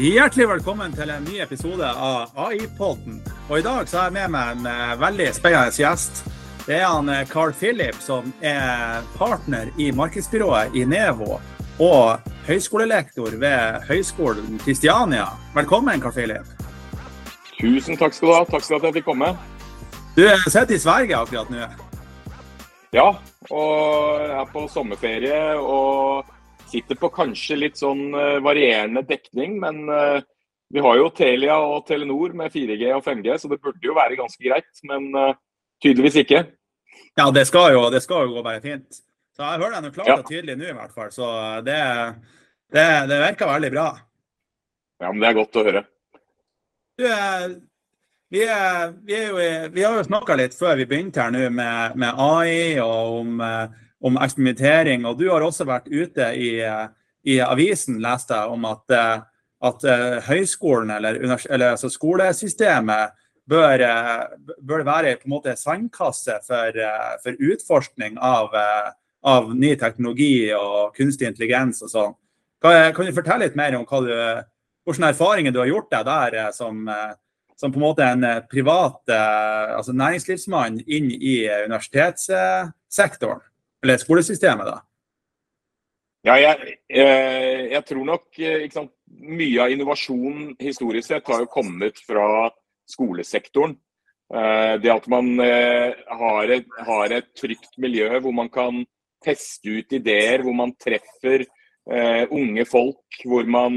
Hjertelig velkommen til en ny episode av AI-podden. Og I dag så har jeg med meg en uh, veldig spennende gjest. Det er han uh, Carl Philip, som er partner i markedsbyrået i Nevo og høyskolelektor ved Høgskolen Kristiania. Velkommen, Carl Philip. Tusen takk skal du ha. Takk skal du ha at jeg fikk komme. Du sitter i Sverige akkurat nå? Ja, og jeg er på sommerferie. og sitter på kanskje litt sånn uh, varierende dekning, men uh, vi har jo Telia og Telenor med 4G og 5G, så det burde jo være ganske greit. Men uh, tydeligvis ikke. Ja, det skal jo, det skal jo gå bare fint. Så jeg hører deg klart og tydelig nå i hvert fall. Så det, det, det, virker veldig bra. Ja, men det er godt å høre. Du, vi, er, vi, er jo, vi har jo snakka litt før vi begynte her nå med, med AI og om om eksperimentering. Og du har også vært ute i, i avisen, leste jeg, om at, eh, at eh, høyskolen eller, eller altså skolesystemet bør, eh, bør, være på en måte sandkasse for, for utforskning av, av, ny teknologi og kunstig intelligens og sånn. Kan, kan, du fortelle litt mer om du, hvilke erfaringer du har gjort deg der som, som på en måte en privat altså næringslivsmann inn i universitetssektoren? Eller skolesystemet, da? Ja, jeg, eh, jeg tror nok eh, sant, mye av innovasjon historisk sett har jo kommet fra skolesektoren. Eh, det at man har et, har et trygt miljø hvor man kan teste ut ideer, hvor man treffer unge folk, hvor man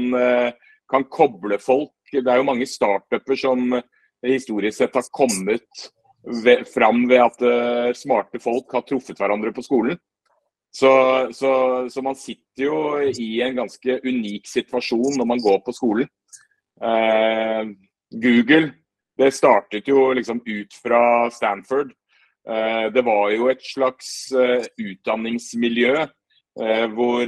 kan koble folk. Det er jo mange startuper som historisk sett har kommet ved, fram ved at uh, smarte folk har truffet hverandre på skolen. Så, så, så, man sitter jo i en ganske unik situasjon når man går på skolen. Uh, Google det startet jo liksom ut fra Stanford. Uh, det var jo et slags utdanningsmiljø hvor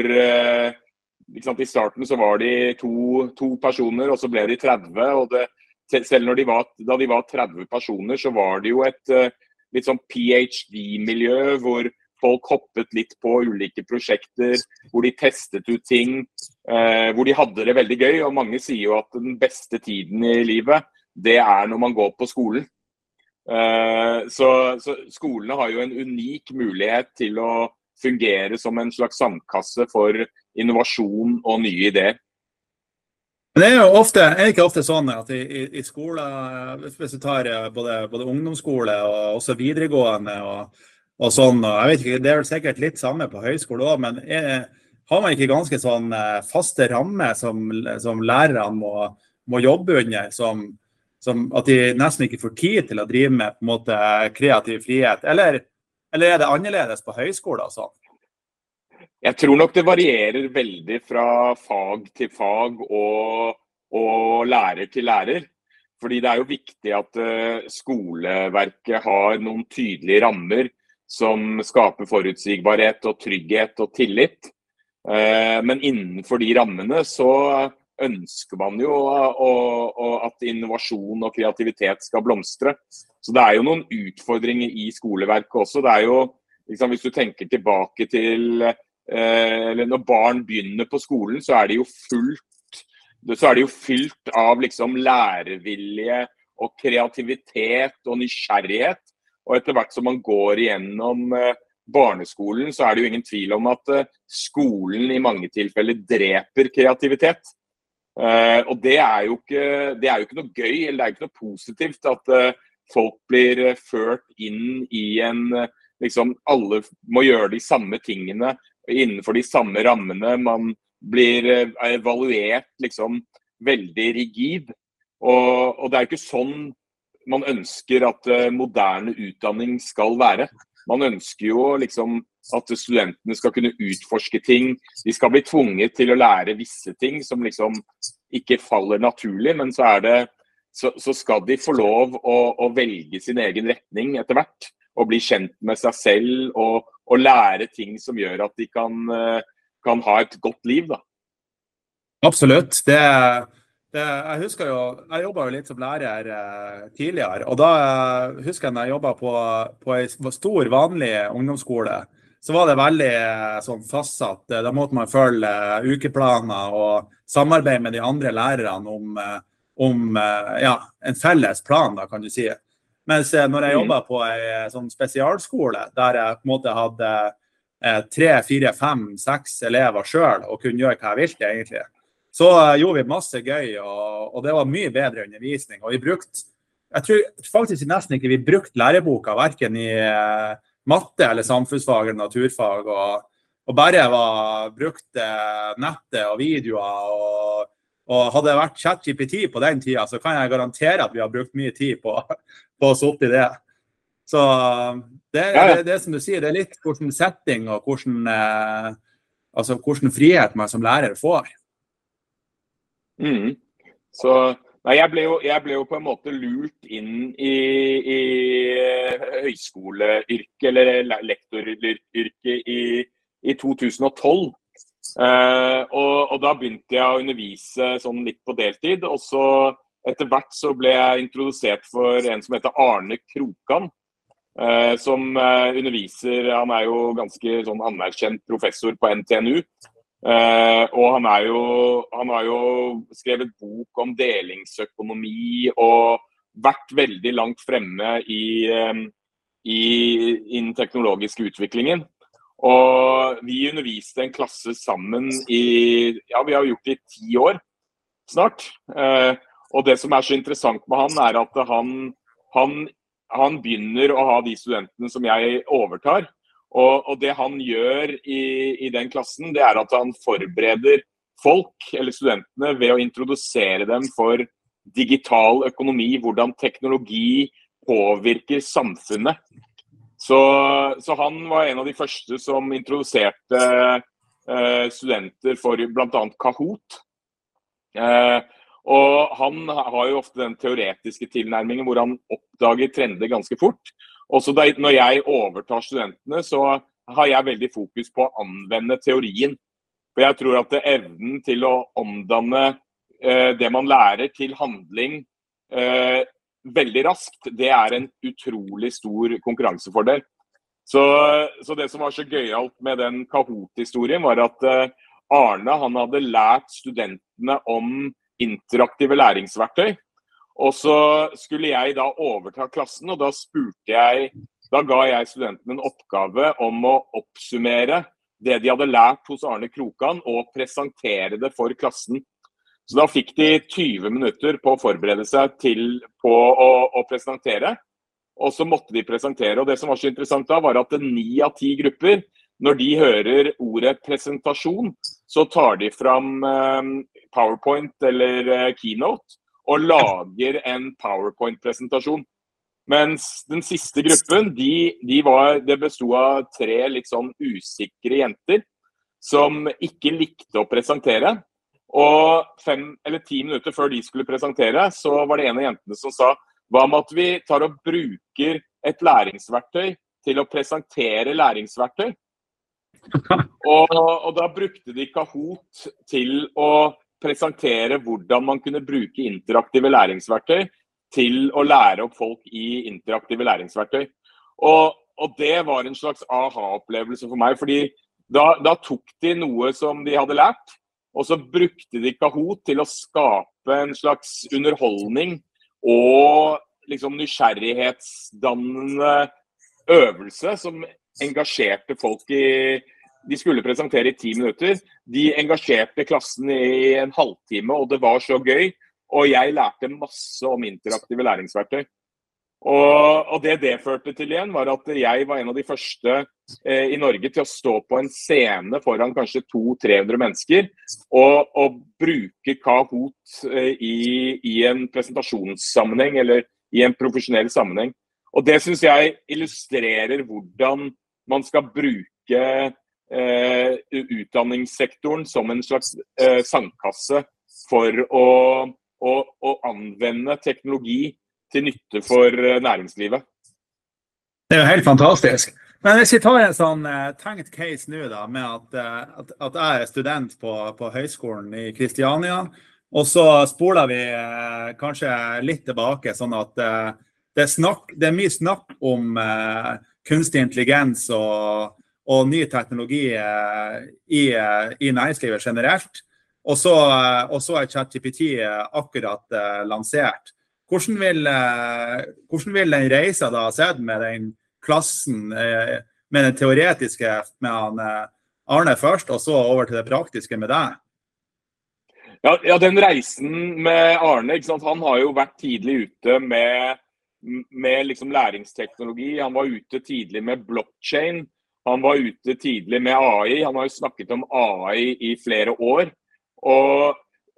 liksom, I starten så var de to, to personer, og så ble de 30. og det selv de var, da de var 30 personer, så var det jo et uh, litt sånn ph.d.-miljø hvor folk hoppet litt på ulike prosjekter, hvor de testet ut ting, uh, hvor de hadde det veldig gøy. Og mange sier jo at den beste tiden i livet, det er når man går på skolen. Uh, så, så skolene har jo en unik mulighet til å fungere som en slags sandkasse for innovasjon og nye ideer. Men det er jo ofte, er ikke ofte sånn at i, i, i skole, hvis du tar eh, både, både ungdomsskole og også videregående og, og, sånn, og jeg vet ikke, Det er vel sikkert litt samme på høyskole òg, men er, har man ikke ganske sånn eh, faste rammer som, som lærerne må, må, jobbe under? Som, som, at de nesten ikke får tid til å drive med på en måte kreativ frihet? Eller, eller er det annerledes på høyskole? og sånn? Jeg tror nok det varierer veldig fra fag til fag og, og lærer til lærer. Fordi det er jo viktig at uh, skoleverket har noen tydelige rammer som skaper forutsigbarhet og trygghet og tillit. Uh, men innenfor de rammene så ønsker man jo at innovasjon og kreativitet skal blomstre. Så det er jo noen utfordringer i skoleverket også. Det er jo, liksom, Hvis du tenker tilbake til Eh, eller når barn begynner på skolen, så er det jo fullt så er de jo fylt av liksom lærevilje og kreativitet og nysgjerrighet. Og etter hvert som man går igjennom eh, barneskolen, så er det jo ingen tvil om at eh, skolen i mange tilfeller dreper kreativitet. Og det er jo ikke, er jo ikke noe gøy eller det er jo ikke noe positivt at folk blir ført inn i en liksom Alle må gjøre de samme tingene innenfor de samme rammene. Man blir eh, evaluert liksom veldig rigid. Og, og det er ikke sånn man ønsker at uh, moderne utdanning skal være. Man ønsker jo liksom at studentene skal kunne utforske ting. De skal bli tvunget til å lære visse ting som liksom ikke faller naturlig, men så, det, så, så skal de få lov å, å, velge sin egen retning etter hvert. Og bli kjent med seg selv og, og lære ting som gjør at de kan, eh, kan ha et godt liv. Da. Absolutt. Det, det, jeg husker jo, jeg jobba jo litt som lærer eh, tidligere. og Da eh, husker jeg når jeg jobba på, på ei stor, vanlig ungdomsskole. så var det veldig sånn fastsatt. Da måtte man følge ukeplaner og samarbeide med de andre lærerne om, om ja, en felles plan, da, kan du si. Mens når jeg Mm. jobba på ei sånn spesialskole, der jeg på en måte hadde eh, tre, fire, fem, seks elever sjøl og kunne gjøre hva jeg ville, egentlig, så eh, gjorde vi masse gøy, og, og det var mye bedre undervisning. Og vi brukte Jeg tror faktisk nesten ikke vi brukte læreboka, verken i eh, matte eller samfunnsfag eller naturfag. Og, og bare var brukt eh, nettet og videoer. Og, og hadde det vært ChatGPT på den tida, så kan jeg garantere at vi har brukt mye tid på, på å sitte i det. Så det, Ja, ja. det, det som du sier, det er litt hvordan setting og hvordan, eh, altså hvordan frihet man som lærer får. Mm. Så Nei, jeg ble, jo, jeg ble jo på en måte lurt inn i, i eh, høyskoleyrket, eller lektoryrket, i, i 2012. Eh, og, og da begynte jeg å undervise sånn litt på deltid. Og så etter hvert så ble jeg introdusert for en som heter Arne Krokan. eh, som eh, underviser Han er jo ganske sånn anerkjent professor på NTNU. Eh, og han, jo, han har jo skrevet bok om delingsøkonomi og vært veldig langt fremme i, i, i den teknologiske utviklingen. Og vi underviste en klasse sammen i Ja, vi har gjort det i ti år snart. Eh, og det som er så interessant med han, er at han, han, han begynner å ha de studentene som jeg overtar. Og, og det han gjør i, i den klassen, det er at han forbereder folk, eller studentene, ved å introdusere dem for digital økonomi, hvordan teknologi påvirker samfunnet. Så, så han var en av de første som introduserte eh, studenter for bl.a. Kahoot. Eh, og han har jo ofte den teoretiske tilnærmingen hvor han oppdager trender ganske fort. Også da, når jeg overtar studentene, så har jeg veldig fokus på å anvende teorien. For jeg tror at evnen til å omdanne eh, det man lærer til handling eh, veldig raskt, det er en utrolig stor konkurransefordel. Så, så det som var så gøyalt med den Kahoot-historien, var at eh, Arne han hadde lært studentene om interaktive læringsverktøy. Og så skulle jeg da overta klassen, og da spurte jeg Da ga jeg studentene en oppgave om å oppsummere det de hadde lært hos Arne Krokan, og presentere det for klassen. Så da fikk de 20 minutter på å forberede seg til på å, å presentere. Og så måtte de presentere. Og det som var så interessant da, var at ni av ti grupper, når de hører ordet presentasjon, så tar de fram eh, PowerPoint eller eh, Keynote og lager en PowerPoint-presentasjon. Mens den siste gruppen, de, de var, det besto av tre litt sånn usikre jenter som ikke likte å presentere. Og fem eller ti minutter før de skulle presentere, så var det en av jentene som sa hva med at vi tar og bruker et læringsverktøy til å presentere læringsverktøy? Og, og da brukte de Kahoot til å presentere hvordan man kunne bruke interaktive læringsverktøy til å lære opp folk i interaktive læringsverktøy. Og, og det var en slags aha-opplevelse for meg. fordi da, da tok de noe som de hadde lært, og så brukte de Kahoot til å skape en slags underholdning og liksom nysgjerrighetsdannende øvelse som engasjerte folk i De skulle presentere i ti minutter. De engasjerte klassen i en halvtime, og det var så gøy. Og jeg lærte masse om interaktive læringsverktøy. Og, og det det førte til igjen, var at jeg var en av de første eh, i Norge til å stå på en scene foran kanskje 200-300 mennesker og, og bruke Kahoot eh, i, i en presentasjonssammenheng eller i en profesjonell sammenheng. Og det syns jeg illustrerer hvordan man skal bruke eh, utdanningssektoren som en slags eh, sandkasse for å, å, å anvende teknologi til nytte for eh, næringslivet. Det er jo helt fantastisk. Men hvis vi tar en sånn eh, tenkt case nå, da, med at, eh, at, at jeg er student på, på høyskolen i Kristiania, og så spoler vi eh, kanskje litt tilbake, sånn at eh, det, er snakk, det er mye snakk om eh, kunstig intelligens og, og ny teknologi i, i næringslivet generelt. Og så, er ChatGPT akkurat lansert. Hvordan vil, hvordan vil den reisa da sett med den klassen, med den teoretiske med han Arne først, og så over til det praktiske med deg? Ja, ja, den reisen med Arne Han har jo vært tidlig ute med, med liksom læringsteknologi. Han var ute tidlig med blockchain. Han var ute tidlig med AI. Han har jo snakket om AI i flere år. Og,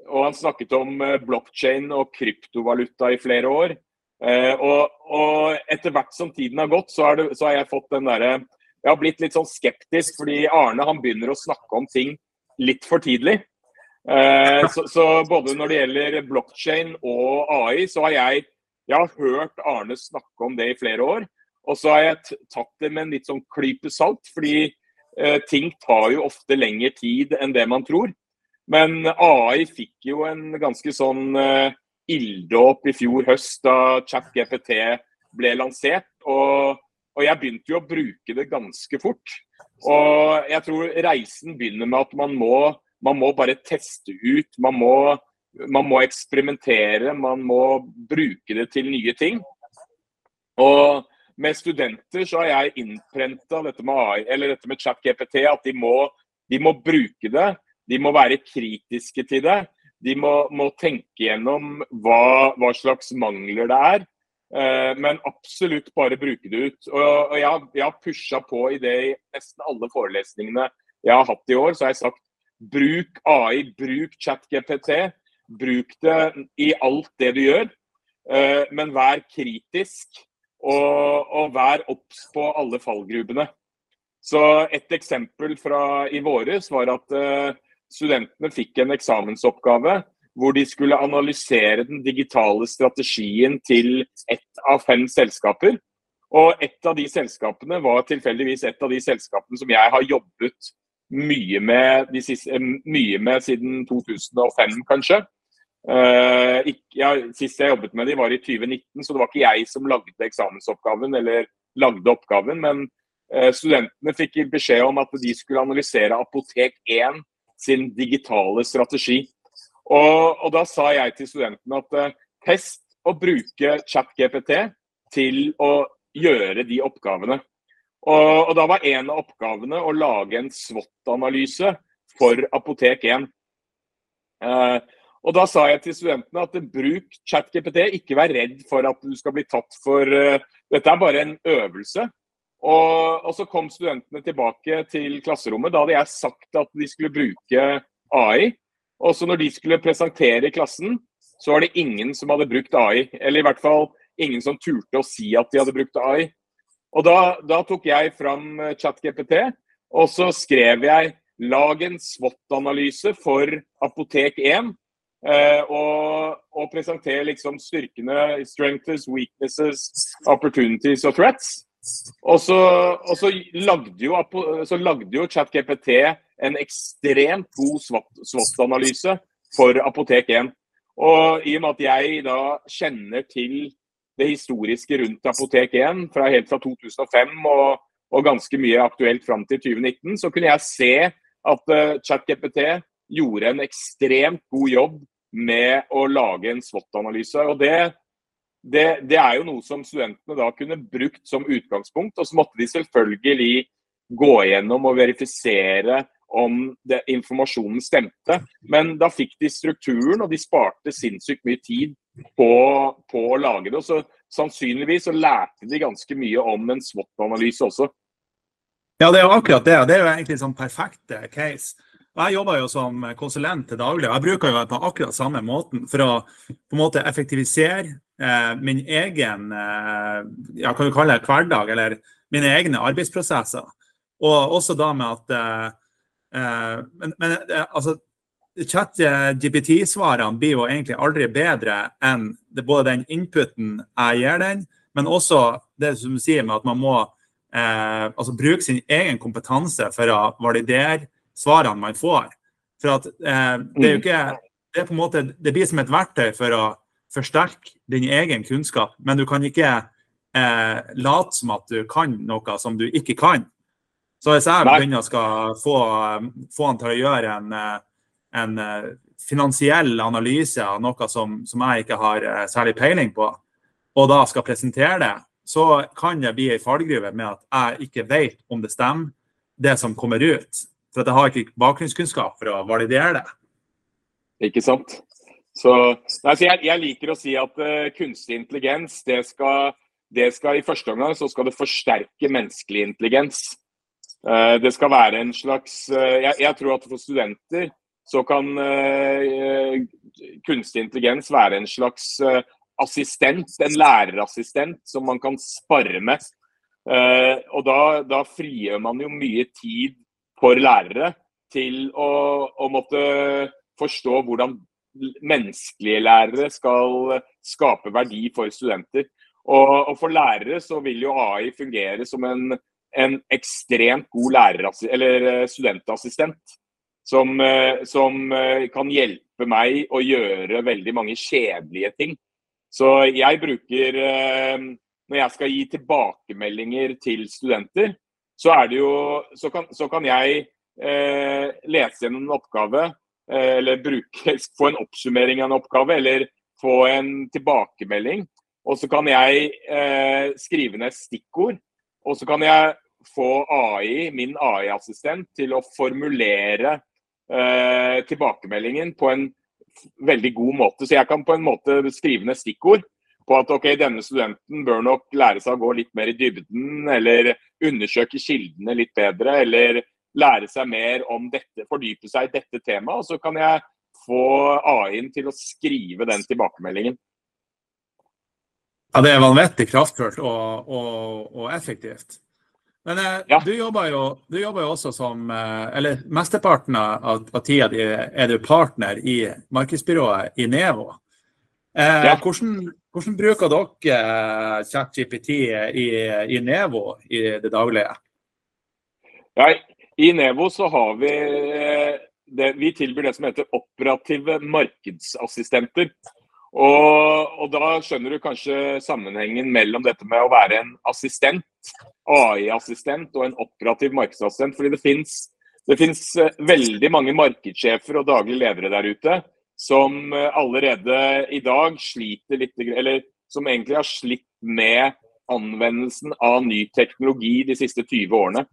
og han snakket om eh, blockchain og kryptovaluta i flere år. Eh, og, og, etter hvert som tiden har gått, så, det, så har jeg fått den derre Jeg har blitt litt sånn skeptisk, fordi Arne han begynner å snakke om ting litt for tidlig. Eh, så, så, både når det gjelder blockchain og AI, så har jeg, jeg har hørt Arne snakke om det i flere år. Og så har jeg tatt det med en litt sånn klype salt, fordi ting tar jo ofte lengre tid enn det man tror. Men AI fikk jo en ganske sånn uh, ilddåp i fjor høst da ChatGPT ble lansert. Og, og, jeg begynte jo å bruke det ganske fort. Og jeg tror reisen begynner med at man må man må bare teste ut. Man må, man må eksperimentere. Man må bruke det til nye ting. Og med studenter så har jeg innprenta dette med AI, dette med ChatGPT, at de må, de må, bruke det. De må være kritiske til det. De må, må tenke gjennom hva, hva, slags mangler det er. Eh, men absolutt bare bruke det ut. Og, og jeg, jeg har pusha på i det i nesten alle forelesningene jeg har hatt i år. Så har jeg sagt Bruk AI, bruk ChatGPT. Bruk det i alt det du gjør. Eh, men vær kritisk, og, og vær obs på alle fallgrubene. Så Et eksempel fra i våres var at uh, studentene fikk en eksamensoppgave hvor de skulle analysere den digitale strategien til ett av fem selskaper. Og et av de selskapene var tilfeldigvis et av de selskapene som jeg har jobbet mye med, siste, mye med siden 2005, kanskje. Uh, ikke, ja, sist jeg jobbet med dem var i 2019, så det var ikke jeg som lagde eksamensoppgaven eller lagde oppgaven. Men uh, studentene fikk beskjed om at de skulle analysere Apotek 1 sin digitale strategi. Og, og da sa jeg til studentene at uh, test å bruke ChatGPT til å gjøre de oppgavene. Og, og da var en av oppgavene å lage en SWOT-analyse for Apotek 1. Eh, og da sa jeg til studentene at bruk ChatGPT, ikke vær redd for at du skal bli tatt for uh, Dette er bare en øvelse. Og, og, så kom studentene tilbake til klasserommet. Da hadde jeg sagt at de skulle bruke AI. Og så når de skulle presentere i klassen, så var det ingen som hadde brukt AI. Eller i hvert fall ingen som turte å si at de hadde brukt AI. Og da, da tok jeg fram eh, ChatGPT, og så skrev jeg lag en SWOT-analyse for Apotek 1. Eh, og, og presentere liksom styrkene, strengths, weaknesses, opportunities og threats. Og så, og så lagde jo, så lagde jo ChatGPT en ekstremt god SWOT-analyse for Apotek 1. Og i og med at jeg da kjenner til det historiske rundt Apotek 1 fra helt fra 2005 og, og ganske mye aktuelt fram til 2019, så kunne jeg se at uh, ChatGPT gjorde en ekstremt god jobb med å lage en SWOT-analyse. og det, det, det, er jo noe som studentene da kunne brukt som utgangspunkt. Og så måtte de selvfølgelig gå gjennom og verifisere om det, informasjonen stemte. Men da fikk de strukturen, og de sparte sinnssykt mye tid på, på å lage det. Og så sannsynligvis så lærte de ganske mye om en SWOT-analyse også. Ja, det er jo akkurat det. Det er jo egentlig en sånn perfekt case. Jeg jobber jo som konsulent til daglig, og jeg bruker jo på akkurat samme måten for å på en måte effektivisere eh, min egen eh, ja, kan du kalle det hverdag, eller mine egne arbeidsprosesser. Og også da med at eh, eh Men, men eh, altså, Chat-GPT-svarene blir jo egentlig aldri bedre enn det, både den inputen jeg gir den, men også det som du sier med at man må eh, altså bruke sin egen kompetanse for å validere svarene man får. For at eh, det er jo ikke det, er på en måte, det blir som et verktøy for å forsterke din egen kunnskap, men du kan ikke eh, late som at du kan noe som du ikke kan. Så hvis jeg begynner skal få, få han til å gjøre en, en finansiell analyse av noe som, som, jeg ikke har særlig peiling på, og da skal presentere det, så kan det bli ei fallgruve med at jeg ikke vet om det stemmer, det som kommer ut. For jeg har ikke bakgrunnskunnskap for å validere det. Ikke sant. Så, nei, så jeg, jeg, liker å si at uh, kunstig intelligens, det skal, det skal, i første omgang så skal det forsterke menneskelig intelligens. Uh, det skal være en slags uh, jeg, jeg, tror at for studenter så kan kunstig intelligens være en slags assistent, en lærerassistent som man kan spare med. og da, da frigjør man jo mye tid for lærere til å, å måtte forstå hvordan menneskelige lærere skal skape verdi for studenter. Og, og for lærere så vil jo AI fungere som en, en ekstremt god eller eh, studentassistent. Som, eh, som, eh, kan hjelpe meg å gjøre veldig mange kjedelige ting. Så jeg bruker Når jeg skal gi tilbakemeldinger til studenter, så, jo, så, kan, så kan, jeg eh, lese gjennom en oppgave Eh, eller bruke, få en oppsummering av en oppgave, eller få en tilbakemelding. Og så kan jeg eh, skrive ned stikkord. Og så kan jeg få AI, min AI-assistent, til å formulere eh, tilbakemeldingen på en veldig god måte. Så jeg kan på en måte skrive ned stikkord på at ok, denne studenten bør nok lære seg å gå litt mer i dybden, eller undersøke kildene litt bedre, eller lære seg mer om dette, fordype seg i dette temaet. Og så kan jeg få AI-en til å skrive den tilbakemeldingen. Ja, Det er vanvittig kraftfullt og, og, og effektivt. Men eh, ja. du, jobber jo, du, jobber jo, også som eh, Eller mesteparten av, av tida di er du partner i markedsbyrået Inevo. Eh, ja. hvordan, hvordan, bruker dere eh, ChatGPT i, i Nevo i det daglige? Ja, i Nevo så har vi det, Vi tilbyr det som heter operative markedsassistenter. Og, og, da skjønner du kanskje sammenhengen mellom dette med å være en assistent, AI-assistent og en operativ markedsassistent. Fordi det finnes eh, veldig mange markedssjefer og daglige ledere der ute som eh, allerede i dag sliter litt, eller som egentlig har slitt med anvendelsen av ny teknologi de siste 20 årene.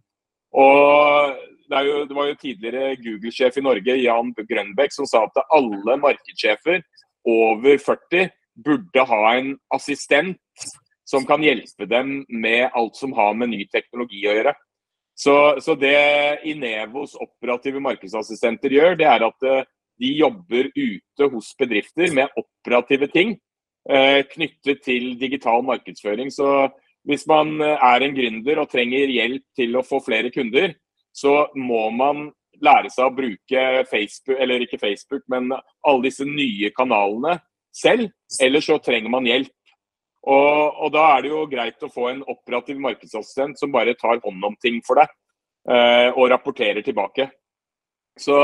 Og det, jo, det, var jo tidligere Google-sjef i Norge, Jan Grønbæk, som sa at alle markedssjefer over 40 burde ha en assistent som kan hjelpe dem med alt som har med ny teknologi å gjøre. Så, så det Inevos operative markedsassistenter gjør, det er at eh, de jobber ute hos bedrifter med operative ting eh, knyttet til digital markedsføring. Så hvis man eh, er en gründer og trenger hjelp til å få flere kunder, så må man lære seg å bruke Facebook, eller ikke Facebook, men alle disse nye kanalene selv. Eller så trenger man hjelp. Og, og, da er det jo greit å få en operativ markedsassistent som bare tar hånd om ting for deg, uh, og rapporterer tilbake. Så,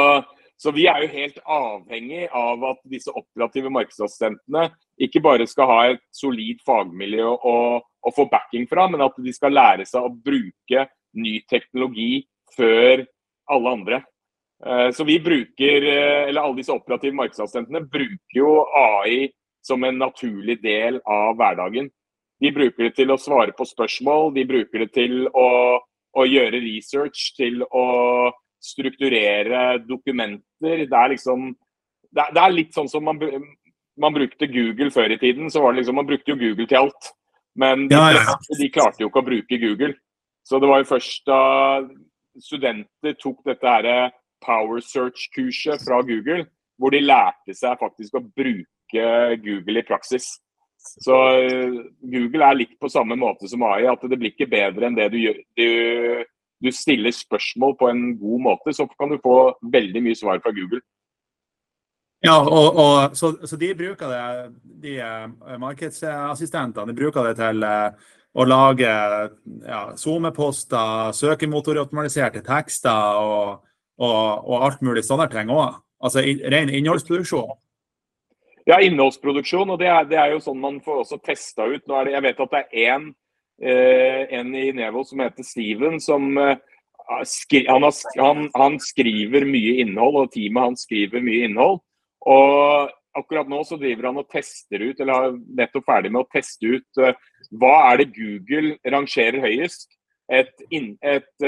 så, vi er jo helt avhengig av at disse operative markedsassistentene ikke bare skal ha et solid fagmiljø å, å få backing fra, men at de skal lære seg å bruke ny teknologi før alle andre. Eh, så vi bruker, eh, eller Alle disse operative markedsassistentene bruker jo AI som en naturlig del av hverdagen. De bruker det til å svare på spørsmål, de bruker det til å, å gjøre research, til å strukturere dokumenter. Det er liksom det er, det er litt sånn som man, man brukte Google før i tiden. så var det liksom, Man brukte jo Google til alt. Men de, ja, ja. de, klarte jo ikke å bruke Google. Så det var jo først da studenter tok dette her Power Search-kurset fra Google, hvor de lærte seg faktisk å bruke Google i praksis. Så uh, Google er litt på samme måte som AI, at det blir ikke bedre enn det du gjør. Du, du stiller spørsmål på en god måte, så kan du få veldig mye svar fra Google. Ja, og, og så, så, de bruker det, de uh, markedsassistentene de bruker det til uh, å lage ja, SoMe-poster, søkemotoroptimaliserte tekster og, og, og, alt mulig sånne ting òg. Altså ren innholdsproduksjon. Ja, innholdsproduksjon. Og det er, det er, jo sånn man får også testa ut. Nå er det, jeg vet at det er én en i Nevo som heter Steven, som han, han, han, skriver mye innhold, og teamet hans skriver mye innhold. Og akkurat nå så driver han og tester ut, eller er nettopp ferdig med å teste ut uh, hva er det Google rangerer høyest. Et, inn, et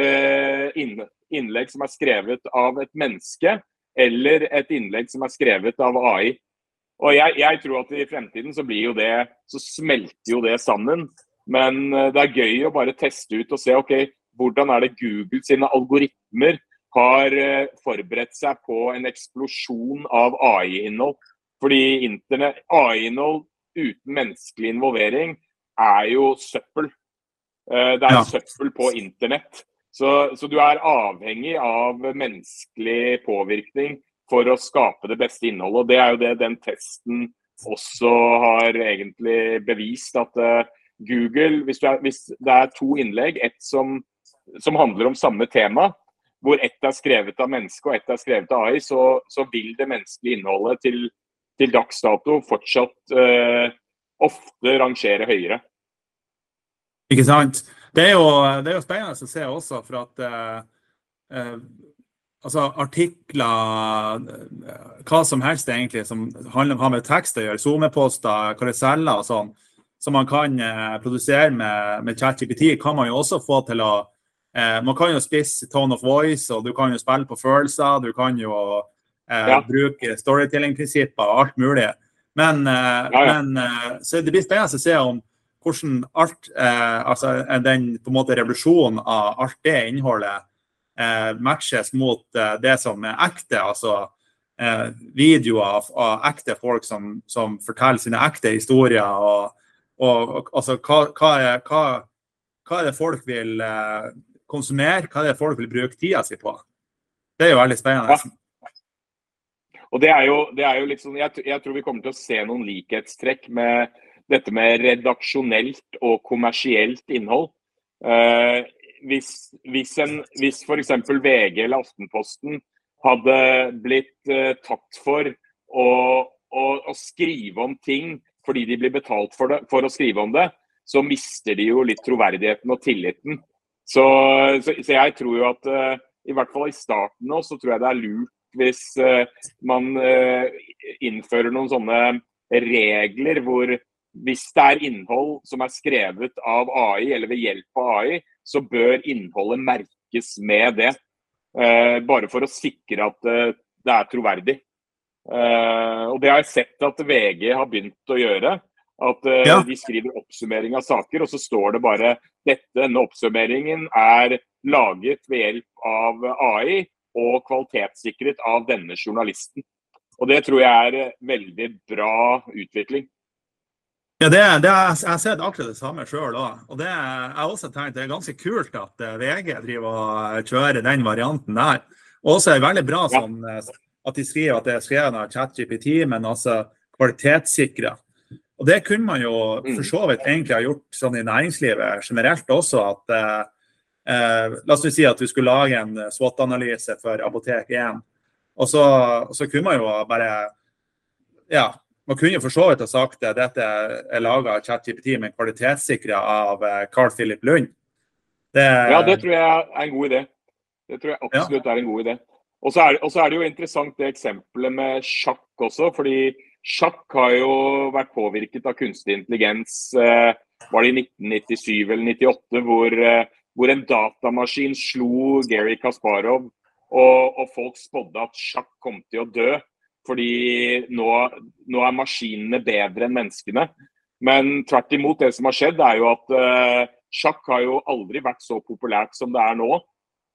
inn, innlegg som er skrevet av et menneske, eller et innlegg som er skrevet av AI. Og jeg, jeg tror at i fremtiden så blir jo det, så smelter jo det sammen. Men uh, det er gøy å bare teste ut og se ok, hvordan er det Google sine algoritmer har forberedt seg på en eksplosjon av AI-innhold. Fordi AI-innhold uten menneskelig involvering er jo søppel. Eh, det er ja. søppel på internett. Så, så, du er avhengig av menneskelig påvirkning for å skape det beste innholdet. og Det er jo det den testen også har egentlig bevist. At Google, hvis, er, hvis, det er to innlegg, ett som, som, handler om samme tema, hvor ett er skrevet av menneske og ett er skrevet av AI, så, så vil det menneskelige innholdet til til dags dato fortsatt eh, ofte rangere høyere. Ikke sant. Det er jo, det er jo spennende å se også, for at eh, eh, altså artikler eh, Hva som helst egentlig som handler om med tekst å gjøre, SoMe-poster, karuseller og sånn, som man kan eh, produsere med, med ChatGPT, kan man jo også få til å eh, Man kan jo spisse tone of voice, og du kan jo spille på følelser. Du kan jo Eh, ja. Bruke storytelling-prinsipper og alt mulig. Men, eh, ja, ja. men, eh, så det blir spennende å se om hvordan alt, altså den på en måte revolusjonen av alt det innholdet matches mot det som er ekte. altså videoer av, av, ekte folk som, som, forteller sine ekte historier. Og, og altså, hva, hva, er, hva, hva, er, det folk vil konsumere? Hva er det folk vil bruke tida si på? Det er jo veldig spennende. Ja. Og det er jo, det er jo liksom, jeg, jeg, tror vi kommer til å se noen likhetstrekk med dette med redaksjonelt og kommersielt innhold. Eh, hvis, hvis, en, hvis f.eks. VG eller Aftenposten hadde blitt eh, tatt for å, å, å, skrive om ting fordi de blir betalt for, det, for, å skrive om det, så mister de jo litt troverdigheten og tilliten. Så, så, så jeg tror jo at uh, i hvert fall i starten nå, så tror jeg det er lurt hvis uh, man uh, innfører noen sånne regler hvor hvis det er innhold som er skrevet av AI eller ved hjelp av AI, så bør innholdet merkes med det. Bare for å sikre at det er troverdig. Og Det har jeg sett at VG har begynt å gjøre. At ja. De skriver oppsummering av saker, og så står det bare dette, denne oppsummeringen er laget ved hjelp av AI og kvalitetssikret av denne journalisten. Og Det tror jeg er veldig bra utvikling. Ja, det, det, Jeg har sett akkurat det samme sjøl òg. Og det, jeg har også tenkt det er ganske kult at eh, VG driver og kjører den varianten der. Og også er det veldig bra sånn, ja. Eh, at de skriver at det er skrevet av ChatGPT, men altså kvalitetssikra. Og det kunne man jo mm. for så vidt egentlig ha gjort sånn i næringslivet generelt også. at eh, Eh, la oss si at du skulle lage en SWOT-analyse for Apotek 1. Og så, så, kunne man jo bare Ja, man kunne jo for så vidt ha sagt at dette er laga av ChatGPT, men kvalitetssikra av eh, Carl Philip Lund. Det, ja, det tror jeg er en god idé. Det tror jeg absolutt ja. er en god idé. Og så er, er, det jo interessant det eksempelet med sjakk også. fordi sjakk har jo vært påvirket av kunstig intelligens. Eh, var det i 1997 eller 1998 hvor eh, hvor en datamaskin slo Gary Kasparov, og, og folk spådde at sjakk kom til å dø. Fordi nå, nå, er maskinene bedre enn menneskene. Men tvert imot, det som har skjedd, er jo at uh, sjakk har jo aldri vært så populært som det er nå.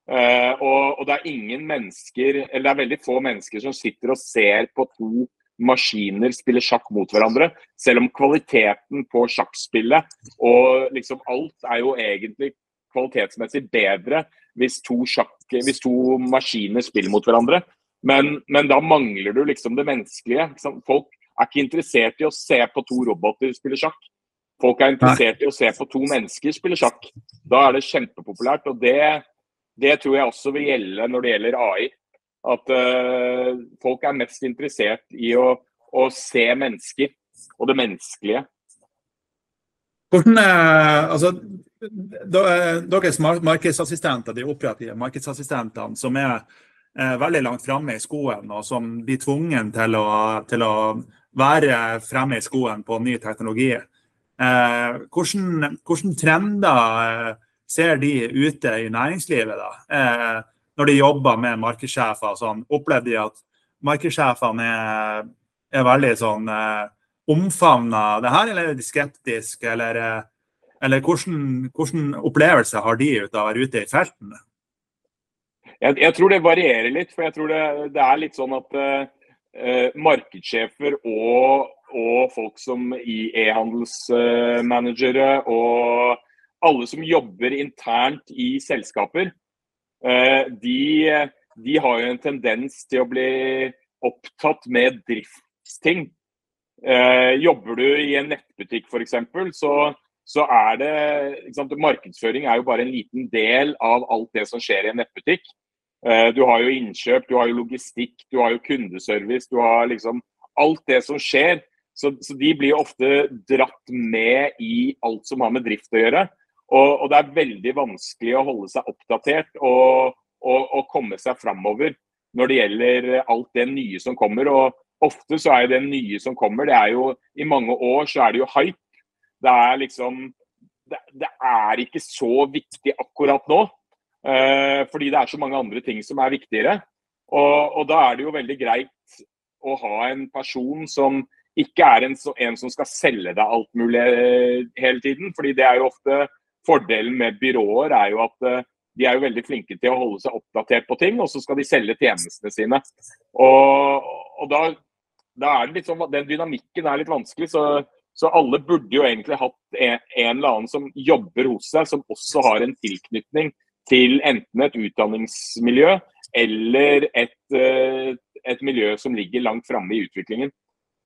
Uh, og, og, det er ingen mennesker, eller det er veldig få mennesker som sitter og ser på to maskiner spille sjakk mot hverandre. Selv om kvaliteten på sjakkspillet og liksom alt er jo egentlig kvalitetsmessig bedre hvis to, sjakk, hvis to maskiner spiller mot hverandre. Men, men, da mangler du liksom det menneskelige. Folk er ikke interessert i å se på to roboter spille sjakk. Folk er interessert i å se på to mennesker spille sjakk. Da er det kjempepopulært. og det, det tror jeg også vil gjelde når det gjelder AI. At uh, folk er mest interessert i å, å se mennesker og det menneskelige. Hvordan, altså, Deres markedsassistenter, de operative markedsassistentene, som er veldig langt framme i skoen, og som blir tvunget til å, til å være fremme i skoen på ny teknologi. Hvordan, hvordan trender ser de ute i næringslivet da? Når de jobber med markedssjefer, sånn, opplever de at markedssjefene er, er veldig sånn omfavner det her, eller er de skeptiske, eller, eller hvordan, hvordan opplevelse har de ut av å være ute i felten? Jeg, jeg, tror det varierer litt, for jeg tror det, det er litt sånn at eh, markedssjefer og, og, folk som i e-handelsmanagere og alle som jobber internt i selskaper, uh, de, de, har jo en tendens til å bli opptatt med driftsting. jobber du i en nettbutikk f.eks., så så er det sant, Markedsføring er jo bare en liten del av alt det som skjer i en nettbutikk. Eh, du har jo innkjøp, du har jo logistikk, du har jo kundeservice. Du har liksom alt det som skjer. Så, så de blir ofte dratt med i alt som har med drift å gjøre. Og, og det er veldig vanskelig å holde seg oppdatert og, og, og komme seg framover når det gjelder alt det nye som kommer. Og ofte så er det nye som kommer, det er jo i mange år så er det jo hype. Det er liksom det, det er ikke så viktig akkurat nå. Eh, fordi det er så mange andre ting som er viktigere. Og, da er det jo veldig greit å ha en person som ikke er en, en, som skal selge deg alt mulig eh, hele tiden. fordi det er jo ofte Fordelen med byråer er jo at uh, de er jo veldig flinke til å holde seg oppdatert på ting, og så skal de selge tjenestene sine. Og, og da, da, er det litt sånn, Den dynamikken er litt vanskelig. så så alle burde jo egentlig hatt en, en, eller annen som jobber hos seg, som også har en tilknytning til enten et utdanningsmiljø eller et, eh, et miljø som ligger langt framme i utviklingen.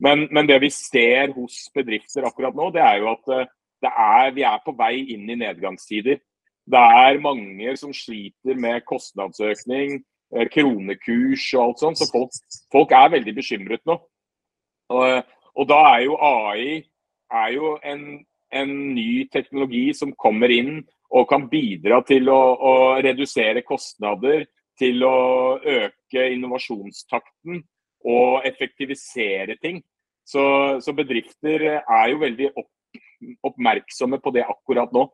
Men, men, det vi ser hos bedrifter akkurat nå, det er jo at eh, er, vi er på vei inn i nedgangstider. Det er mange som sliter med kostnadsøkning, eh, kronekurs og alt sånt. Så folk, folk er veldig bekymret nå. Og, og, da er jo AI er jo en, en ny teknologi som kommer inn og kan bidra til å, å redusere kostnader, til å øke innovasjonstakten og effektivisere ting. Så, så bedrifter er jo veldig opp, oppmerksomme på det akkurat nå.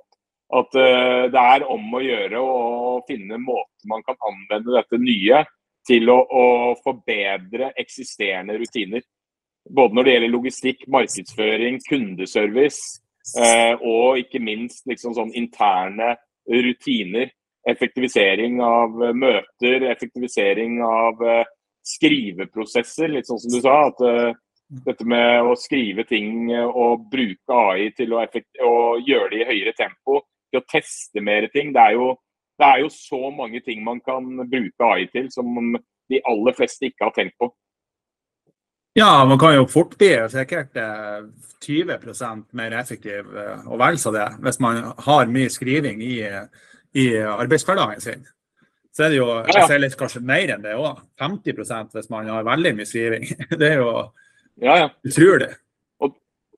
At uh, det er om å gjøre å finne måter man kan anvende dette nye til å, å forbedre eksisterende rutiner. Både når det gjelder logistikk, markedsføring, kundeservice, Eh, og ikke minst liksom sånn interne rutiner. Effektivisering av eh, møter, effektivisering av eh, skriveprosesser. Litt sånn som du sa. at dette med å skrive ting og bruke AI til å, gjøre det i høyere tempo, til å teste mer ting. Det er, jo, det er, jo, så mange ting man kan bruke AI til som de aller fleste ikke har tenkt på. Ja, man kan jo fort bli sikkert 20 eh, mer effektiv eh, og vel så det, hvis man har mye skriving i, i arbeidshverdagen sin. Så er det jo jeg ser litt kanskje mer enn det òg. 50% hvis man har veldig mye skriving. Det er jo ja, ja. utrolig. Og,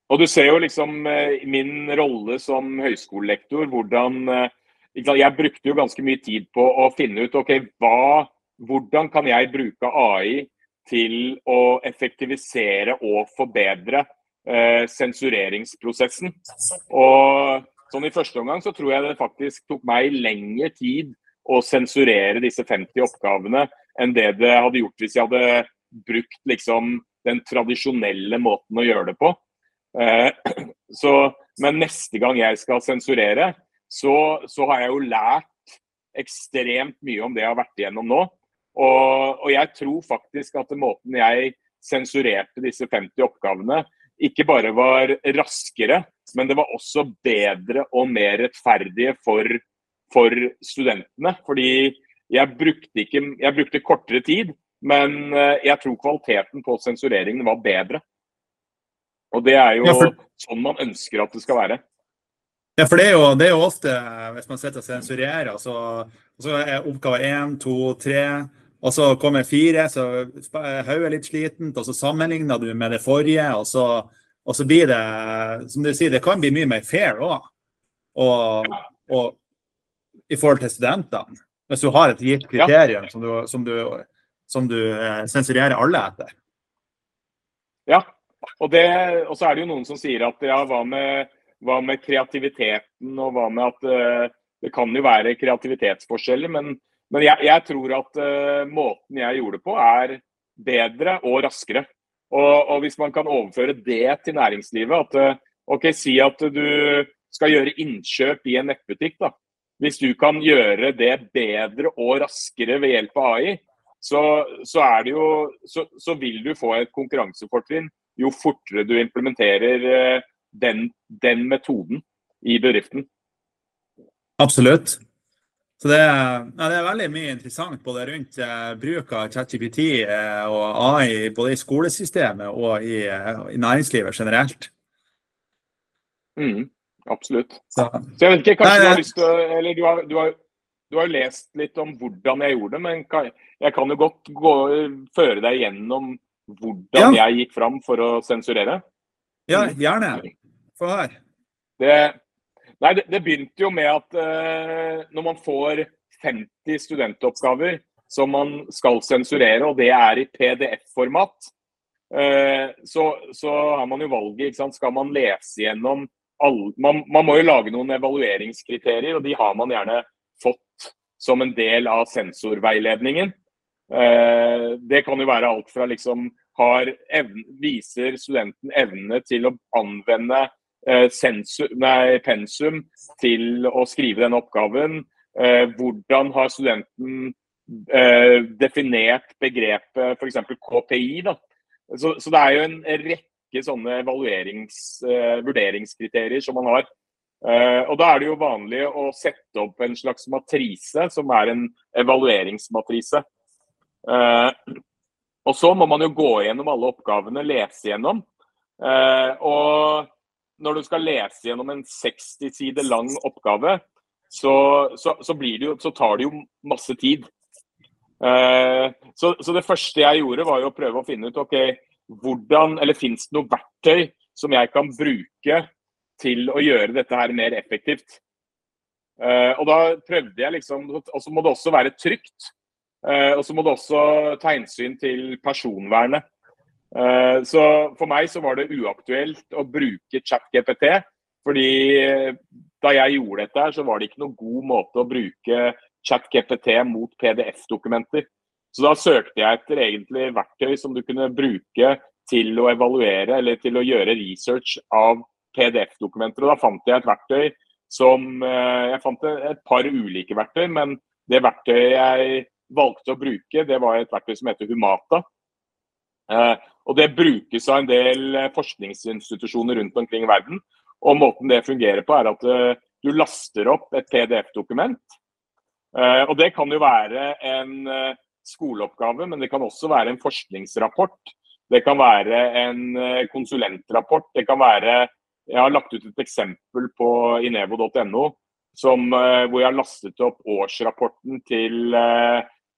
og, du ser jo liksom eh, min rolle som høyskolelektor, hvordan Jeg brukte jo ganske mye tid på å finne ut ok, hva, hvordan kan jeg bruke AI til å effektivisere og forbedre eh, sensureringsprosessen. Og sånn I første omgang så tror jeg det faktisk tok meg lengre tid å sensurere disse 50 oppgavene enn det det hadde gjort hvis jeg hadde brukt liksom, den tradisjonelle måten å gjøre det på. Eh, så, men neste gang jeg skal sensurere, så, så har jeg jo lært ekstremt mye om det jeg har vært igjennom nå. Og, og, jeg tror faktisk at måten jeg sensurerte disse 50 oppgavene, ikke bare var raskere, men det var også bedre og mer rettferdige for, for studentene. Fordi jeg brukte, ikke, jeg brukte kortere tid, men eh, jeg tror kvaliteten på sensureringen var bedre. Og det er jo ja, for... sånn man ønsker at det skal være. Ja, for det er jo, det er jo ofte, hvis man sitter og sensurerer, så, så er oppgave én, to, tre og så kommer fire, så er hodet litt slitent, og så sammenligner du med det forrige. Og så, og så, blir det, som du sier, det kan bli mye mer fair òg. Og, og, i forhold til studentene. Hvis du har et gitt kriterium som du, som du, som du eh, sensurerer alle etter. Ja, og, det, og, så er det jo noen som sier at ja, hva med, hva med kreativiteten, og hva med at uh, det kan jo være kreativitetsforskjeller. Men, men jeg, jeg, tror at uh, måten jeg gjorde det på, er bedre og raskere. Og, og, hvis man kan overføre det til næringslivet, at uh, ok, si at du skal gjøre innkjøp i en nettbutikk. da. Hvis du kan gjøre det bedre og raskere ved hjelp av AI, så, så, jo, så, så vil du få et konkurransefortrinn jo fortere du implementerer eh, den, den metoden i bedriften. Absolutt. Så det, ja, det, er veldig mye interessant både rundt eh, bruk av ChatGPT eh, og AI både i skolesystemet og i, eh, i næringslivet generelt. Mm, absolutt. Så. Så, jeg vet ikke, kanskje nei, du har lyst til Eller du har, du, har, du har, lest litt om hvordan jeg gjorde det, men kan, jeg kan jo godt gå, føre deg gjennom hvordan ja. jeg gikk fram for å sensurere? Ja, gjerne. Få høre. Det, nei, det, det, begynte jo med at uh, når man får 50 studentoppgaver som man skal sensurere, og det er i PDF-format, uh, så, så, har man jo valget. Skal man lese gjennom alle man, man må jo lage noen evalueringskriterier, og de har man gjerne fått som en del av sensorveiledningen. Uh, det kan jo være alt fra liksom evne, viser studenten evne til å anvende eh, sensor, nei, pensum til å skrive den oppgaven. Eh, hvordan har studenten eh, definert begrepet f.eks. KPI? Da? Så, så, det er jo en rekke sånne eh, vurderingskriterier som man har. Uh, og Da er det jo vanlig å sette opp en slags matrise, som er en evalueringsmatrise. Uh, og så må man jo gå gjennom alle oppgavene, lese gjennom. Eh, og når du skal lese gjennom en 60 sider lang oppgave, så, så, så, jo, så, tar det jo masse tid. Eh, så, det første jeg gjorde, var jo å prøve å finne ut ok, hvordan, eller fins det noe verktøy som jeg kan bruke til å gjøre dette her mer effektivt. Eh, og da prøvde jeg liksom Og så må det også være trygt. Eh, og så må det også ta hensyn til personvernet. Eh, så for meg så var det uaktuelt å bruke ChatGPT. Fordi eh, da jeg gjorde dette, så var det ikke noen god måte å bruke ChatGPT mot PDF-dokumenter. Så da søkte jeg etter egentlig verktøy som du kunne bruke til å evaluere eller til å gjøre research av PDF-dokumenter. Og da fant jeg et verktøy som Jeg fant et par ulike verktøy, men det verktøyet jeg valgte å bruke, det var et verktøy som heter Humata. Eh, og Det brukes av en del eh, forskningsinstitusjoner rundt omkring i verden. og Måten det fungerer på, er at eh, du laster opp et PDF-dokument. og Det kan jo være en skoleoppgave, men det kan også være en forskningsrapport. Det kan være en konsulentrapport. Det kan være Jeg har lagt ut et eksempel på inevo.no hvor jeg har lastet opp årsrapporten til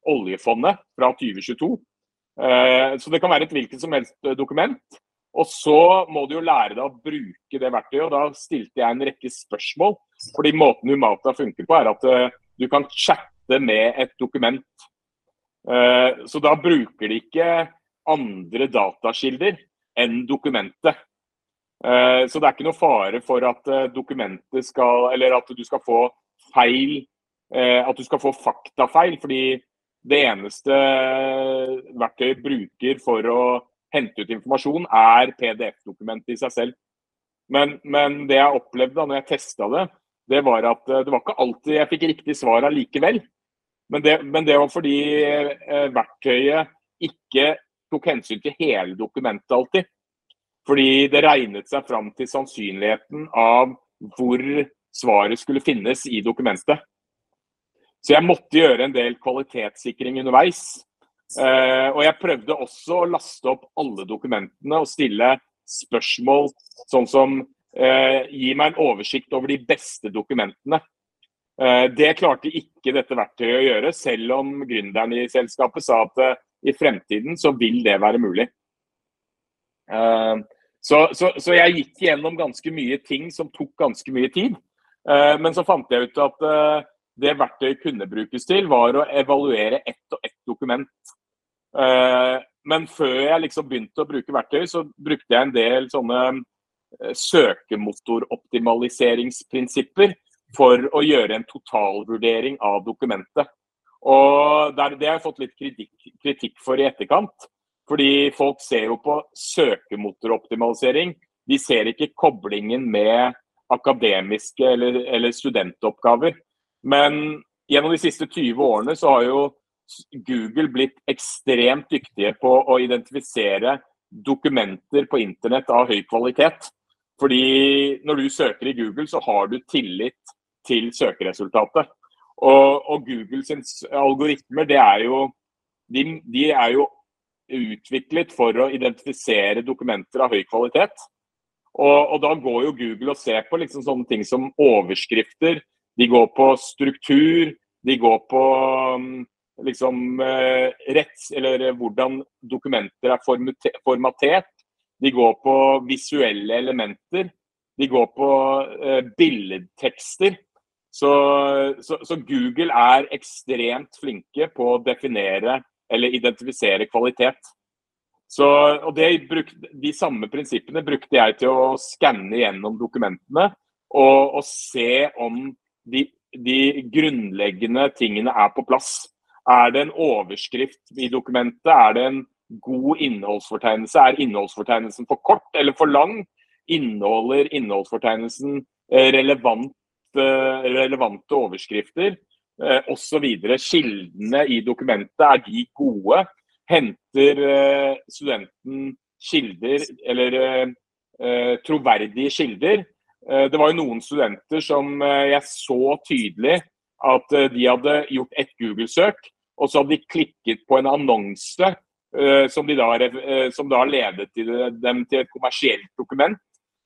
oljefondet fra 2022. Eh, så det kan være et hvilket som helst eh, dokument. Og så må du jo lære deg å bruke det verktøyet. og Da stilte jeg en rekke spørsmål. Fordi måten Humata funker på, er at eh, du kan chatte med et dokument. Så da bruker de ikke andre datakilder enn dokumentet. Så det er ikke noe fare for at dokumentet skal Eller at du skal få feil At du skal få faktafeil. Fordi det eneste verktøyet bruker for å hente ut informasjon, er PDF-dokumentet i seg selv. Men, men, det jeg opplevde da når jeg testa det, det var at eh, det var ikke alltid jeg fikk riktig svar allikevel. Men men det var fordi eh, verktøyet ikke tok hensyn til hele dokumentet alltid. Fordi det regnet seg fram til sannsynligheten av hvor svaret skulle finnes i dokumentet. Så jeg måtte gjøre en del kvalitetssikring underveis. Uh, og jeg prøvde også å laste opp alle dokumentene og stille spørsmål sånn som uh, Gi meg en oversikt over de beste dokumentene. Uh, det klarte ikke dette verktøyet å gjøre, selv om gründeren i selskapet sa at i fremtiden så vil det være mulig. Så, så, så, jeg gikk gjennom ganske mye ting som tok ganske mye tid. Eh, men så fant jeg ut at eh, det verktøyet kunne brukes til, var å evaluere ett og ett dokument. Eh, men før jeg liksom begynte å bruke verktøy, så brukte jeg en del sånne søkemotoroptimaliseringsprinsipper for å gjøre en totalvurdering av dokumentet. Og Det har jeg fått litt kritikk, kritikk for i etterkant. Fordi folk ser jo på søkemotoroptimalisering. De ser ikke koblingen med akademiske eller, eller studentoppgaver. Men gjennom de siste 20 årene så har jo Google blitt ekstremt dyktige på å identifisere dokumenter på internett av høy kvalitet. Fordi når du søker i Google, så har du tillit til søkeresultatet. Og, og Googles algoritmer det er jo, de, de er jo utviklet for å identifisere dokumenter av høy kvalitet. Og, og, da går jo Google og ser på liksom sånne ting som overskrifter. De går på struktur, de går på mm, liksom eh, retts, eller hvordan dokumenter er formatert. De går på visuelle elementer. De går på eh, billedtekster. Så, så, så, Google er ekstremt flinke på å definere eller identifisere kvalitet. Så, og bruk, De samme prinsippene brukte jeg til å skanne gjennom dokumentene og, og se om de, de, grunnleggende tingene er på plass. Er det en overskrift i dokumentet? Er det en god innholdsfortegnelse? Er innholdsfortegnelsen for kort eller for lang? Inneholder innholdsfortegnelsen eh, relevant, eh, relevante overskrifter? Eh, osv. Kildene i dokumentet, er de gode? henter studenten kilder, eller troverdige kilder. Eh, det var jo noen studenter som jeg så tydelig at de hadde gjort et Google-søk, og så hadde de klikket på en annonse som, da, som da ledet dem til et kommersielt dokument.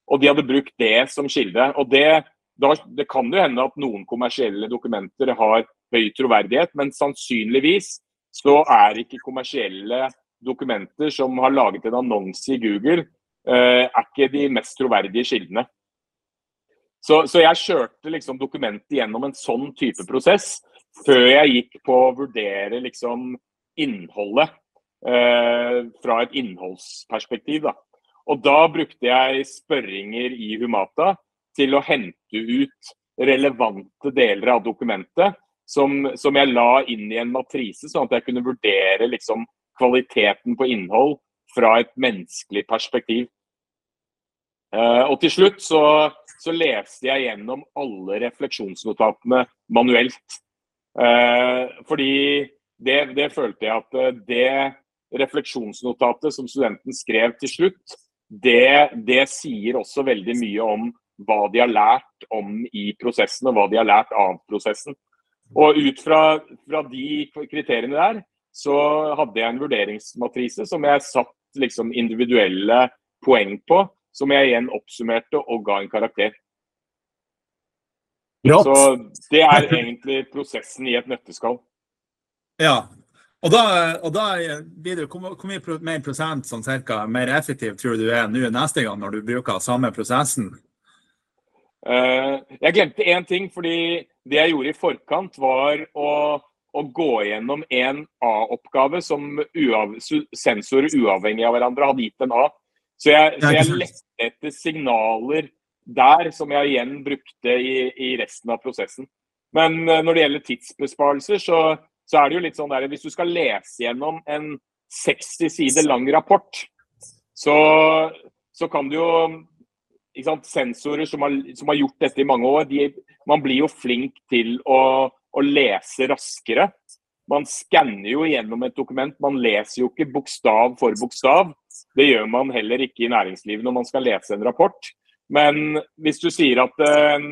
Og de hadde brukt det som kilde. Og det, da, det kan jo hende at noen kommersielle dokumenter har høy troverdighet, men sannsynligvis så er ikke kommersielle dokumenter som har laget en annonse i Google, eh, er ikke de mest troverdige kildene. Så, så, jeg kjørte liksom dokumentet gjennom en sånn type prosess før jeg gikk på å vurdere liksom innholdet eh, fra et innholdsperspektiv. Da. Og da brukte jeg spørringer i Humata til å hente ut relevante deler av dokumentet som, som, jeg la inn i en matrise, sånn at jeg kunne vurdere liksom, kvaliteten på innhold fra et menneskelig perspektiv. Uh, og til slutt så, så, leste jeg gjennom alle refleksjonsnotatene manuelt. Uh, fordi det, det, følte jeg at eh, det refleksjonsnotatet som studenten skrev til slutt, det, det sier også veldig mye om hva de har lært om i prosessen, og hva de har lært av prosessen. Og ut fra, fra, de kriteriene der, så hadde jeg en vurderingsmatrise som jeg satt liksom individuelle poeng på, som jeg igjen oppsummerte og ga en karakter. Rått. Så det er egentlig prosessen i et nøtteskall. Ja. Og da, og da blir det, hvor, hvor mye mer prosent sånn cirka, mer effektiv tror du er nå neste gang når du bruker samme prosessen? Uh, jeg glemte én ting. fordi det jeg gjorde i forkant, var å, å gå gjennom en A-oppgave som uav, sensorer uavhengig av hverandre hadde gitt en A. Så jeg, så jeg lette etter signaler der som jeg igjen brukte i, i, resten av prosessen. Men eh, når det gjelder tidsbesparelser, så, så er det jo litt sånn der Hvis du skal lese gjennom en 60 sider lang rapport, så, så kan du jo sensorer som har, som har, gjort dette i mange år, de, man blir jo flink til å, å lese raskere. Man skanner jo gjennom et dokument, man leser jo ikke bokstav for bokstav. Det gjør man heller ikke i næringslivet når man skal lese en rapport. Men hvis du sier at uh,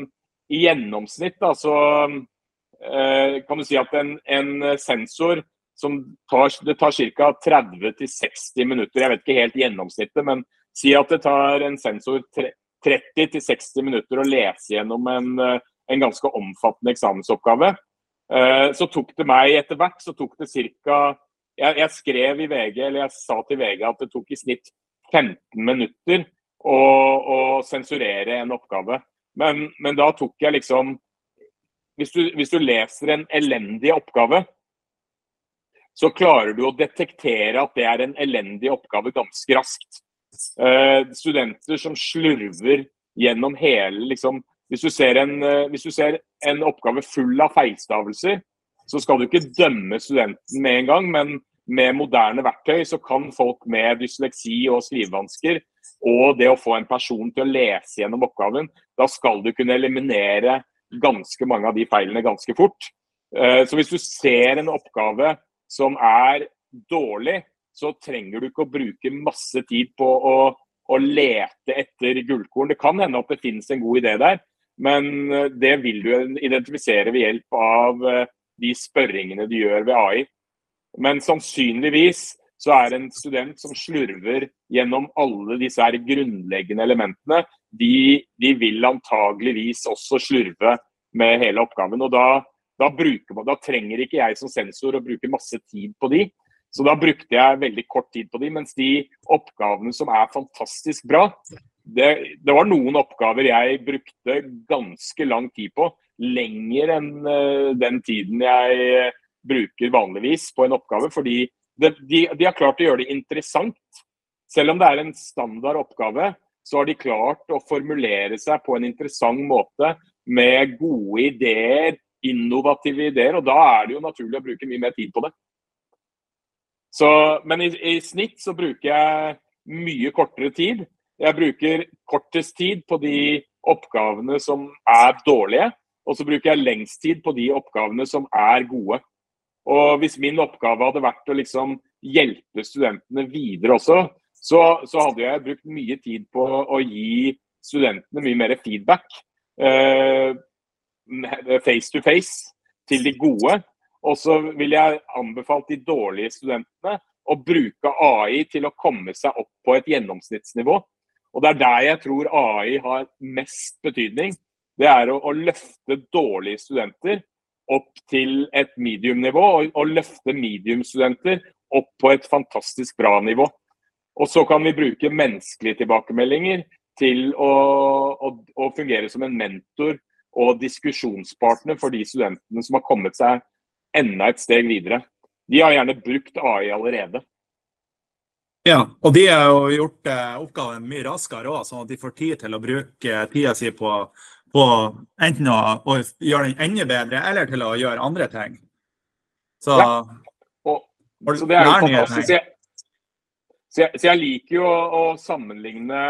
i gjennomsnitt da, så uh, kan du si at en, en sensor som tar, det tar ca. 30-60 minutter, jeg vet ikke helt gjennomsnittet, men si at det tar en sensor 30-60 minutter å lese gjennom en, eh, en ganske omfattende eksamensoppgave. Eh, så tok det meg etter hvert så tok det ca. Jeg, jeg, skrev i VG, eller jeg sa til VG at det tok i snitt 15 minutter å, å sensurere en oppgave. Men, men da tok jeg liksom hvis du, hvis du leser en elendig oppgave, så klarer du å detektere at det er en elendig oppgave ganske raskt. Uh, studenter som slurver gjennom hele liksom, hvis, du en, uh, hvis, du ser en, oppgave full av feilstavelser, så skal du ikke dømme studenten med en gang, men med moderne verktøy så kan folk med dysleksi og skrivevansker og det å få en person til å lese gjennom oppgaven, da skal du kunne eliminere ganske mange av de feilene ganske fort. Uh, så hvis du ser en oppgave som er dårlig, så trenger du ikke å bruke masse tid på å, å lete etter gullkorn. Det kan hende at det finnes en god idé der, men eh, det vil du identifisere ved hjelp av eh, de spørringene de gjør ved AI. Men sannsynligvis så er en student som slurver gjennom alle disse her grunnleggende elementene, de, de vil antageligvis også slurve med hele oppgaven. og da da, man, da, trenger ikke jeg som sensor å bruke masse tid på de. Så da brukte jeg veldig kort tid på de, mens de oppgavene som er fantastisk bra, det, det var noen oppgaver jeg brukte ganske lang tid på. Lenger enn uh, den tiden jeg bruker vanligvis på en oppgave. Fordi de, de, de har klart å gjøre det interessant. Selv om det er en standard oppgave, så har de klart å formulere seg på en interessant måte med gode ideer, innovative ideer. Og da er det jo naturlig å bruke mye mer tid på det. Så, men i, i, snitt så bruker jeg mye kortere tid. Jeg bruker kortest tid på de oppgavene som er dårlige. Og så bruker jeg lengst tid på de oppgavene som er gode. Og hvis min oppgave hadde vært å liksom hjelpe studentene videre også, så, så hadde jeg brukt mye tid på å gi studentene mye mer feedback. Eh, face to face til de gode. Og så vil jeg anbefale de dårlige studentene å bruke AI til å komme seg opp på et gjennomsnittsnivå. Og Det er der jeg tror AI har mest betydning. Det er å, å løfte dårlige studenter opp til et medium-nivå, og, og løfte medium-studenter opp på et fantastisk bra nivå. Og så kan vi bruke menneskelige tilbakemeldinger til å, å, å fungere som en mentor og diskusjonspartner for de studentene som har kommet seg enda et steg videre. De har gjerne brukt AI allerede. Ja, og de har jo gjort eh, oppgaven mye raskere òg, sånn at de får tid til å bruke tida si på, på enten å, å, gjøre den enda bedre, eller til å gjøre andre ting. Så, ja. og, så det er jo fantastisk. Jeg, så, jeg, så jeg liker jo å, å sammenligne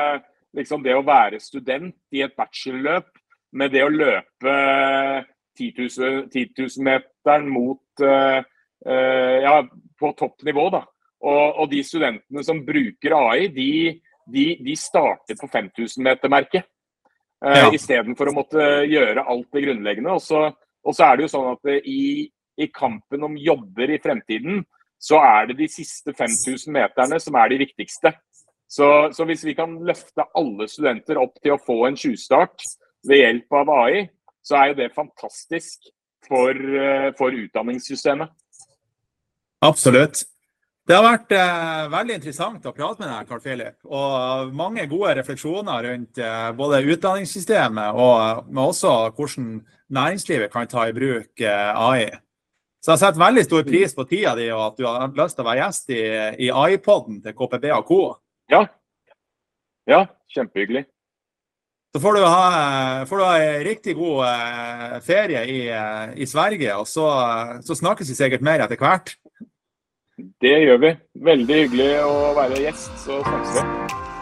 liksom det å være student i et bachelorløp med det å løpe 10 000-meteren mot uh, uh, ja, på toppnivå. da. Og, og, de studentene som bruker AI, de, de, de starter på 5000-metermerket. Uh, ja. Istedenfor å måtte gjøre alt det grunnleggende. Og så, og så er det jo sånn at i, i, kampen om jobber i fremtiden, så er det de siste 5000 meterne som er de viktigste. Så, så hvis vi kan løfte alle studenter opp til å få en tjuvstart, ved hjelp av AI, så er jo det fantastisk for, eh, for utdanningssystemet. Absolutt. Det har vært eh, veldig interessant å prate med deg, Carl Philip. Og mange gode refleksjoner rundt eh, både utdanningssystemet og men også hvordan næringslivet kan ta i bruk eh, AI. Så jeg setter veldig stor pris på tida di og at du har lyst til å være gjest i, i AI-poden til KPB og Co. Ja. ja, kjempehyggelig. Så får du ha, får du ha en riktig god eh, ferie i, eh, i Sverige, og så, så, snakkes vi sikkert mer etter hvert. Det gjør vi. Veldig hyggelig å være gjest, så snakkes vi.